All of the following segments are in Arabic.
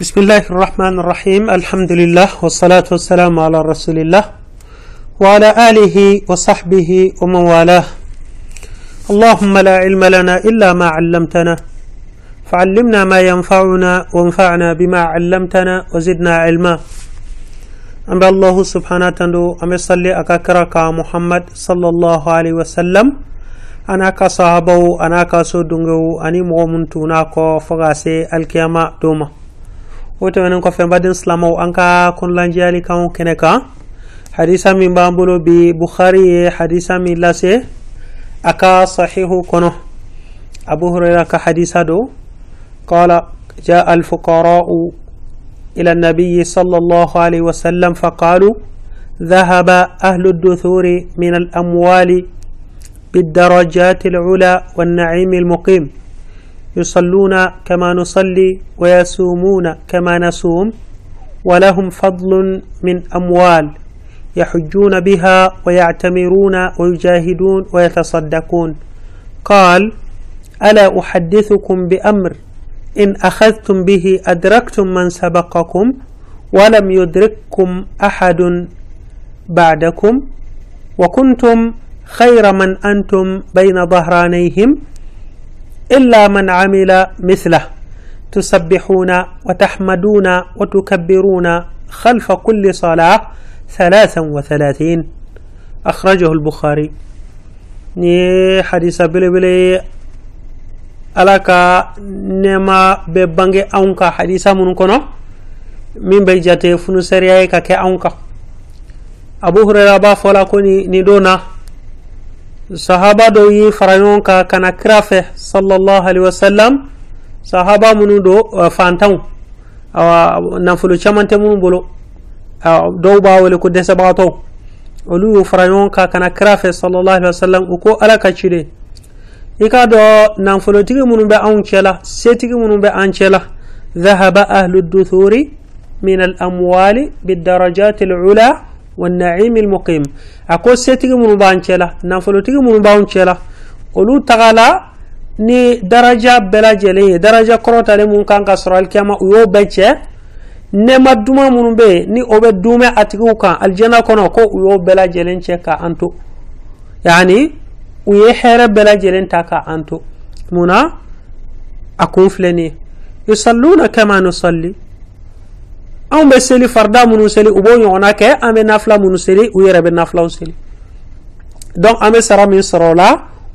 بسم الله الرحمن الرحيم الحمد لله والصلاة والسلام على رسول الله وعلى آله وصحبه ومن والاه اللهم لا علم لنا إلا ما علمتنا فعلمنا ما ينفعنا وانفعنا بما علمتنا وزدنا علما أما الله سبحانه وتعالى أما صلي أكاكرك محمد صلى الله عليه وسلم أنا كصحابه أنا كسودنغو أني مغمنتوناكو فغاسي الكيامة دوما woto menen ko fe mbaɗin silamaw an ka konlanjiyali kan kene kan hadisa min bambolo bi bukhari ye hadisa min lase aka sahihu kono abu huraira ka hadisa do qala جاء الفقراء إلى النبي صلى الله عليه وسلم فقالوا ذهب أهل الدثور من الأموال بالدرجات العلى والنعيم المقيم يصلون كما نصلي ويصومون كما نصوم ولهم فضل من أموال يحجون بها ويعتمرون ويجاهدون ويتصدقون. قال ألا أحدثكم بأمر إن أخذتم به أدركتم من سبقكم ولم يدرككم أحد بعدكم وكنتم خير من أنتم بين ظهرانيهم إلا من عمل مثله. تسبحون وتحمدون وتكبرون خلف كل صلاة ثلاثا وثلاثين. أخرجه البخاري. ني حديث بلي بلي ألاكا نما ببنغي أونكا. حديث منكونو من بيجاتي فنسرياي كا أونكا. أبو هريرة بافولا كوني ندونا. Sahaba dɔw yi fara ɲɔgɔn kan ka na kira fɛ sallallahu alaihi wasallam sahaba minnu do uh, fantanw uh, nafolo caman tɛ minnu bolo uh, dɔw b'a wele ko dɛsɛbagatɔw olu y'u fara ɲɔgɔn kan ka na kira fɛ sallallahu alaihi wasallam u ko ala ka ci de i k'a dɔn nafolotigi minnu bɛ anw cɛ la setigi minnu bɛ an cɛ la ذهب أهل الدثور من الأموال بالدرجات العلى والنعيم المقيم. أقول سيتي من بان شلا نافلو تيجي من بان شلا قلوا ني درجة بلا جلية درجة كروت على من كان قصر الكيما ويو بيتش نما دوما من بي ني أوب دوما أتيجو كان الجنة كنا كو ويو بلا جلين شكا أنتو. يعني وي حير بلا جلين تاكا أنتو. منا أكون فلني. يصلون كما نصلي. Anw bɛ seli farida minnu seli u b'o ɲɔgɔnna kɛ an bɛ nafila minnu seli u yɛrɛ bɛ nafilaw seli donc an bɛ sara min sɔrɔ o la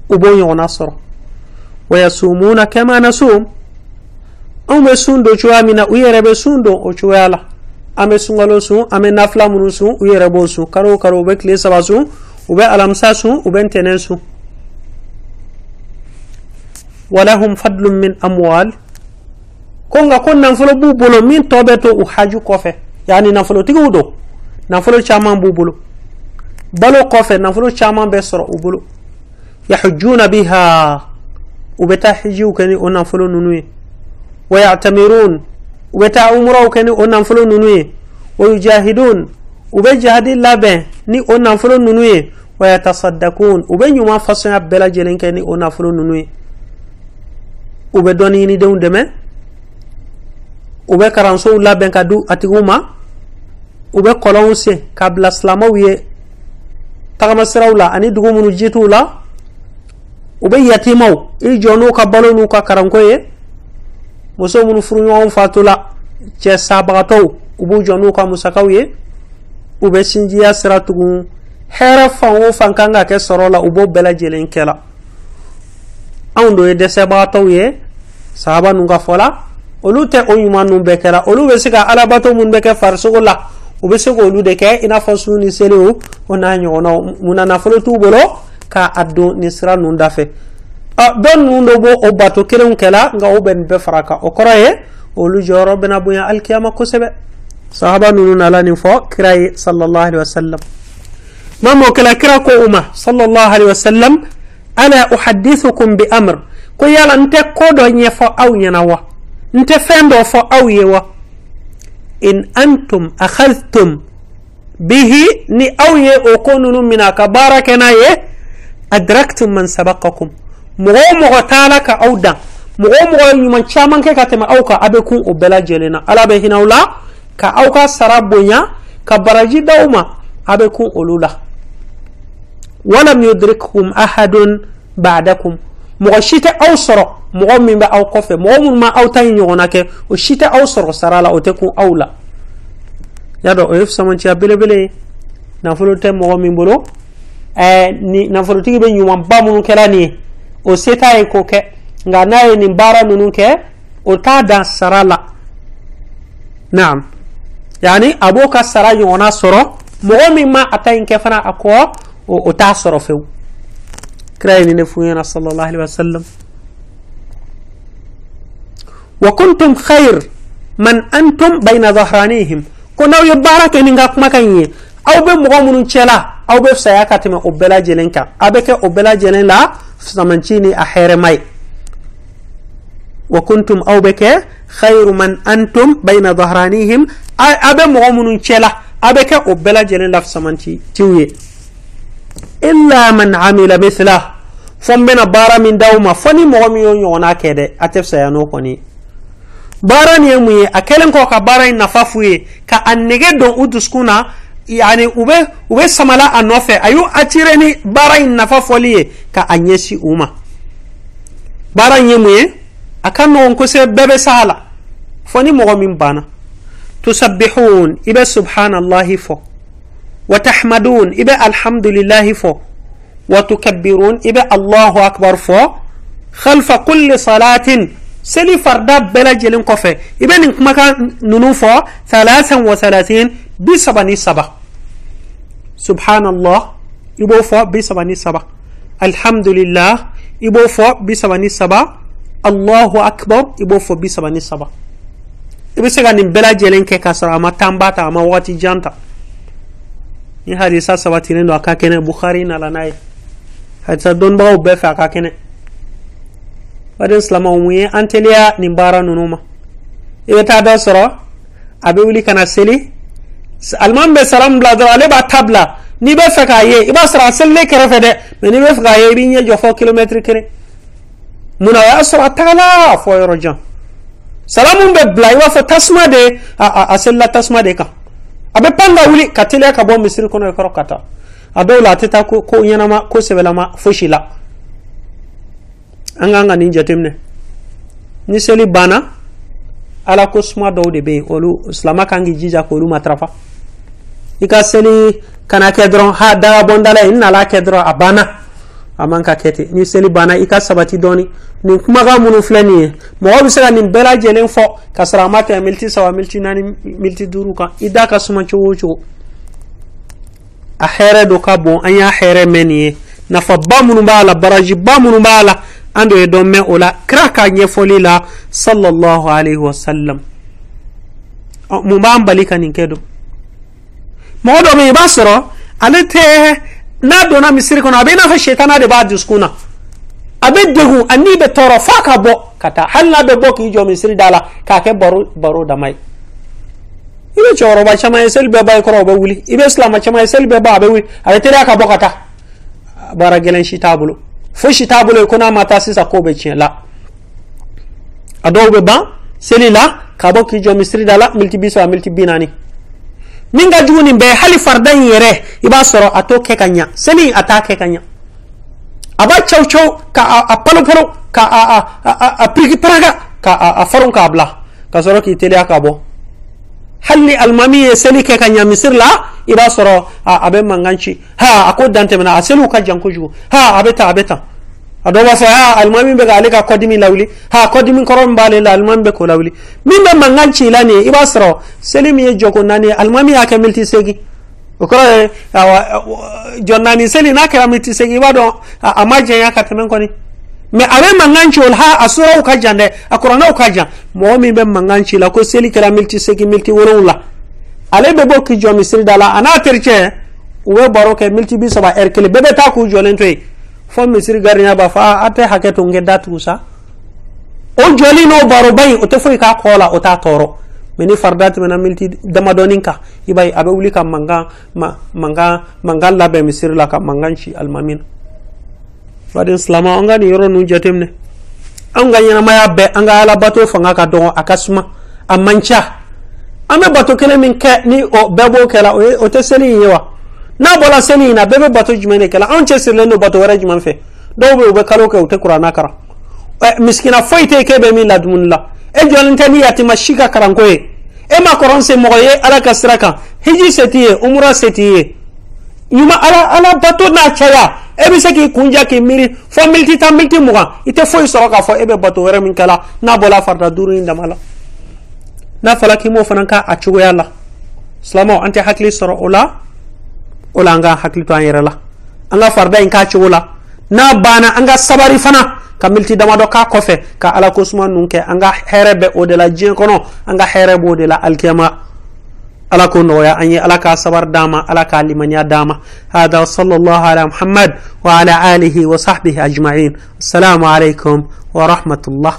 u b'o ɲɔgɔnna sɔrɔ wayasumuna kama nasum anw bɛ sun don cogoya min na u yɛrɛ bɛ sun don o cogoya la an bɛ sunkalo sun an bɛ nafila minnu sun u yɛrɛ b'o sun kalo o kalo u bɛ tile saba sun u bɛ alamisa sun u bɛ ntɛnɛn sun walahum fadlun min amwal ko nga ko nafolo b'u bolo min tɔ bɛ to u haju kɔfɛ yani nafolotigiw do nafolo caman b'u bolo balo kɔfɛ nafolo caman bɛ sɔrɔ u bolo yahujuna biha u bɛ taa hijiw kɛ ni o nafolo ninnu ye wa yatamirun u bɛ taa umuraw kɛ ni o nafolo ninnu ye wa yujahidun u bɛ jihadi labɛn ni o nafolo ninnu ye wa yatasaddakun u bɛ ɲuman fasɔnya bɛɛ lajɛlen kɛ ni o nafolo ninnu ye u bɛ dɔɔni ɲinidenw dɛmɛ u bɛ kalansow labɛn ka di a tigiw ma u bɛ kɔlɔnw sen ka bila silamɛw ye tagamasiraw la ani dugu minnu jitiw la u bɛ yatimaw i jɔ n'u ka balo n'u ka karanko ye muso minnu furuɲɔgɔnw fatula cɛ sabagatɔw u b'u jɔ n'u ka musakaw ye u bɛ sinjiya sira tugun hɛrɛ fan o fan kan ka kɛ sɔrɔ la u b'o bɛɛ lajɛlen kɛ la anw do ye dɛsɛbagatɔw ye sahaba nun ka fɔ la olu tɛ o ɲuman ninnu bɛɛ kɛra olu bɛ se ka alabato minnu bɛ kɛ farisogo la u bɛ se k'olu de kɛ i n'a fɔ su ni seliw o n'a ɲɔgɔnnaw munna nafolo t'u bolo k'a don nin sira ninnu da fɛ dɔ ninnu dɔ b'o o bato kelenw kɛla nka o bɛ nin bɛɛ fara kan o kɔrɔ ye olu jɔyɔrɔ bɛna bonya alikiyama kosɛbɛ sahaba ninnu nana nin fɔ kira ye sallallahu alaihi wa sallam maa mɔ kɛla kira ko u ma sallallahu alaihi wa sallam ala uhadithukum bi amr ko yala n tɛ ko dɔ ɲɛfɔ aw ɲɛna wa n tɛ fɛn dɔ fɔ aw ye wa in antum akhadhtum bihi ni aw ye o ko ninnu mina ka baara kɛ n'a ye adraktum man sabaqakum mɔgɔ o mɔgɔ taala ka aw dan mogo mogo ɲuman caman kɛ ka tɛmɛ aw kan a bɛ kun o bɛɛ lajɛlen na ala bɛ hinɛ la ka aw ka sara bonya ka baraji d'aw ma a bɛ kun olu la walam yudrikkum ahadun ba'dakum mɔgɔ si tɛ aw sɔrɔ. Mɔgɔ min bɛ aw kɔfɛ. Mɔgɔ minnu ma aw ta in ɲɔgɔnna kɛ o si tɛ aw sɔrɔ sara la o tɛ kun aw la. Y'a dɔn o ye samanciya belebele ye. Nafolo tɛ mɔgɔ min bolo. Ɛɛ ni nafolotigi bɛ ɲumanba minnu kɛra nin ye. O se t'a ye k'o kɛ. Nka n'a ye nin baara ninnu kɛ o t'a dan sara la. Naam. Yani a b'o ka sara ɲɔgɔnna sɔrɔ mɔgɔ min ma a ta in kɛ fana a kɔ o t'a sɔrɔ fewu كرايني نفوينا صلى الله عليه وسلم. وكنتم خير من أنتم بين ظهرانيهم. كنا يبارك إن غاك مكاني. أو بمغامون تشلا أو بفسياكة ما أبلا جلنكا أبك أبلا جلن لا فسمنشيني أحير ماي. وكنتم أو بك خير من أنتم بين ظهرانيهم. أبك مغامون تشلا أبك أوبلا جلن لا فسمنشي تيوي. Illa man amila mithla fo n bɛna baara min d'aw ma fo ni mɔgɔ min y'o ɲɔgɔnna kɛ dɛ a tɛ fisaya n'o kɔni baara nin ye mun ye a kɛlen kɔ ka baara in nafa f'u ye ka a nege don u dusukun na yani u bɛ u bɛ samala a nɔfɛ a y'u attiré ni baara in nafa fɔli ye ka a ɲɛsin u ma baara ye mun ye a ka nɔgɔn kosɛbɛ bɛɛ bɛ sa la fo ni mɔgɔ min banna tusabbihun i bɛ subhanallahi fɔ وتحمدون. إبا الحمد لله فو. وتكبرون. إبا الله أكبر فو. خلف كل صلاة سلي فردا بلا جلن قفة إبا نكمكا ننوفو ثلاثا وثلاثين بسبني سبا. سبحان الله إبو فو بسبني سبا. الحمد لله إبو فو بسبني سبا. الله أكبر. إبو فو بسبني سبا. إبا سيغا نبلا جلن كسر أما تنباتا أما واتي جانتا. Ni hadisa sabatinen do a ka kɛnɛ bukhari nala n'a ye hadisa dɔnnibagaw bɛɛ fɛ a ka kɛnɛ baden silamaw mun ye an teliya nin baara ninnu ma i bɛ taa dɔ sɔrɔ a bɛ wuli ka na seli alimamu bɛ salamu bila dɔrɔn ale b'a ta bila n'i bɛ fɛ k'a ye i b'a sɔrɔ a selilen kɛrɛfɛ dɛ mɛ n'i bɛ fɛ k'a ye i b'i ɲɛ jɔ fɔ kilomɛtiri kelen munna o y'a sɔrɔ a tagala fɔ yɔrɔ jan salamu bɛ bila i b'a fɔ tasuma de a selila tasuma de kan a bɛ pan ka wuli ka teliya ka bɔ misiri kɔnɔ kɔrɔ ka taa a dɔw la a tɛ taa ko ɲɛnama ko sɛbɛlama fosi la an k'an ka nin jateminɛ ni seli banna ala ko suma dɔw de bɛ yen olu silama kan k'i jija k'olu matarafa i ka seli kana kɛ dɔrɔn ha daga bɔnda la ye n nana kɛ dɔrɔn a banna a man ka kɛ ten ni seli banna i ka sabati dɔɔni nin kumakan minnu filɛ nin ye. Mɔgɔ bɛ se ka nin bɛɛ lajɛlen fɔ ka sɔrɔ a ma tɛmɛ militi saba militi naani militi duuru kan. I da ka suma cogo o cogo. A hɛrɛ dɔ ka bon. An y'a hɛrɛ mɛn nin ye. Nafaba minnu b'a la barajiba minnu b'a la an dɔ ye dɔ mɛn o la. Kira ka ɲɛfɔli la sallallahu alaihi wa sallam mun b'an bali ka nin kɛ don? Mɔgɔ dɔ bɛ yen i b'a sɔrɔ ale tɛ n'a donna misiri kɔnɔ a bɛ i n'a fɔ shetana de b'a dusukun na a bɛ degun a ni bɛ tɔɔrɔ f'a ka bɔ ka taa hali n'a bɛ bɔ k'i jɔ misiri da la k'a kɛ baro baro dama ye i bɛ cɛkɔrɔba caman ye seli bɛɛ ba i kɔrɔ o bɛ wuli i bɛ silamɛ caman ye seli bɛɛ ba a bɛ wuli a bɛ teliya ka bɔ ka taa baara gɛlɛn si t'a bolo foyi si t'a bolo ko n'a ma taa sisan k'o bɛ tiɲɛ la a dɔw bɛ ban seli la ka bɔ k'i jɔ misiri da la militi bi saba militi bi naani min ka jugu nin bɛɛ hali farida in yɛrɛ i b'a sɔrɔ a t'o kɛ ka ɲa. Seli a t'a kɛ ka ɲa. A b'a caw caw ka a palo ka a a a piriki paraga ka a faron k'a bila. Ka sɔrɔ k'i teliya ka bɔ. Hali ni alimami ye seli kɛ ka ɲa misiri la i b'a sɔrɔ a bɛ mankan ci. Ha a ko dan tɛmɛna a seliw ka jan kojugu. Ha a bɛ tan a bɛ tan aɗo waso a ah, almami ɓe ga ale ga kodimi lawli ha kodimi korom mbalela almami ɓe ko lawli min ɓe mangan cilani iɓa soro selimi ye joko nani almami eh, ya milti segi. O koro awa jonnani seli na kera milti segi iɓa ɗo ama jeya ka pemen koni. Mais aɓe mangan ciol ha a sorow ka jan de a koranaw ka jan mowo min ɓe mangan cila ko seli kera milti segi milti wolowla ale ɓe ɓo ki jomi seli dala ana terce uɓe baroke milti bi soba erkele ɓeɓe ta ku jolen toye fo misiri gariñaba fa ate hake to ngedda tusa o joli no baro bayi o te foyi ka kola o ta toro. Meni fardati mena milti damadonin ka. I bayi abe wuli ka manga ma, manga manga labe misiri la ka mangan ci almamina wadin silama an ni yoro nu jatemne an ga ɲɛnamaya bɛɛ an ala alabato fanga ka dɔgɔ a ka suma a man ca bato kelen min kɛ ni o bɛɛ kela kɛla o tɛ seli ye n'a bɔra seli in na bɛɛ bɛ bato jumɛn de kɛla anw cɛ sirilen don bato wɛrɛ jumɛn fɛ dɔw bɛ u bɛ kalo kɛ u tɛ kuranna karan misikina foyi tɛ k'e bɛ min la dumuni la. E jɔlen tɛ ni yatima si ka karanko ye e ma kɔrɔn se mɔgɔ ye ala ka. Sira kan hiji se t'i ye umura se t'i ye ɲuman ala ala bato n'a caya e bɛ se k'i kunja k'i miiri fɔ militi tan militi mugan i tɛ foyi sɔrɔ k'a fɔ e bɛ bato wɛrɛ min kɛla n'a bɔra farida duuru in dama la n'a fɔra k'i m'o fana ka cogoya la. Silamɛw an tɛ hakili sɔrɔ o la o la an ka hakili to la an ka farida in k'a n'a banna an ka sabari fana ka militi damadɔ k'a kɔfɛ ka ala ko suma ninnu kɛ an ka hɛrɛ bɛ o de la diɲɛ kɔnɔ an de la alikiyama ala ko nɔgɔya an ala k'a sabari d'an ma ala k'a limaniya d'an ma hada sallallahu ala muhammad wa ala alihi wa sahbihi ajma'in assalamu alaikum wa rahmatullah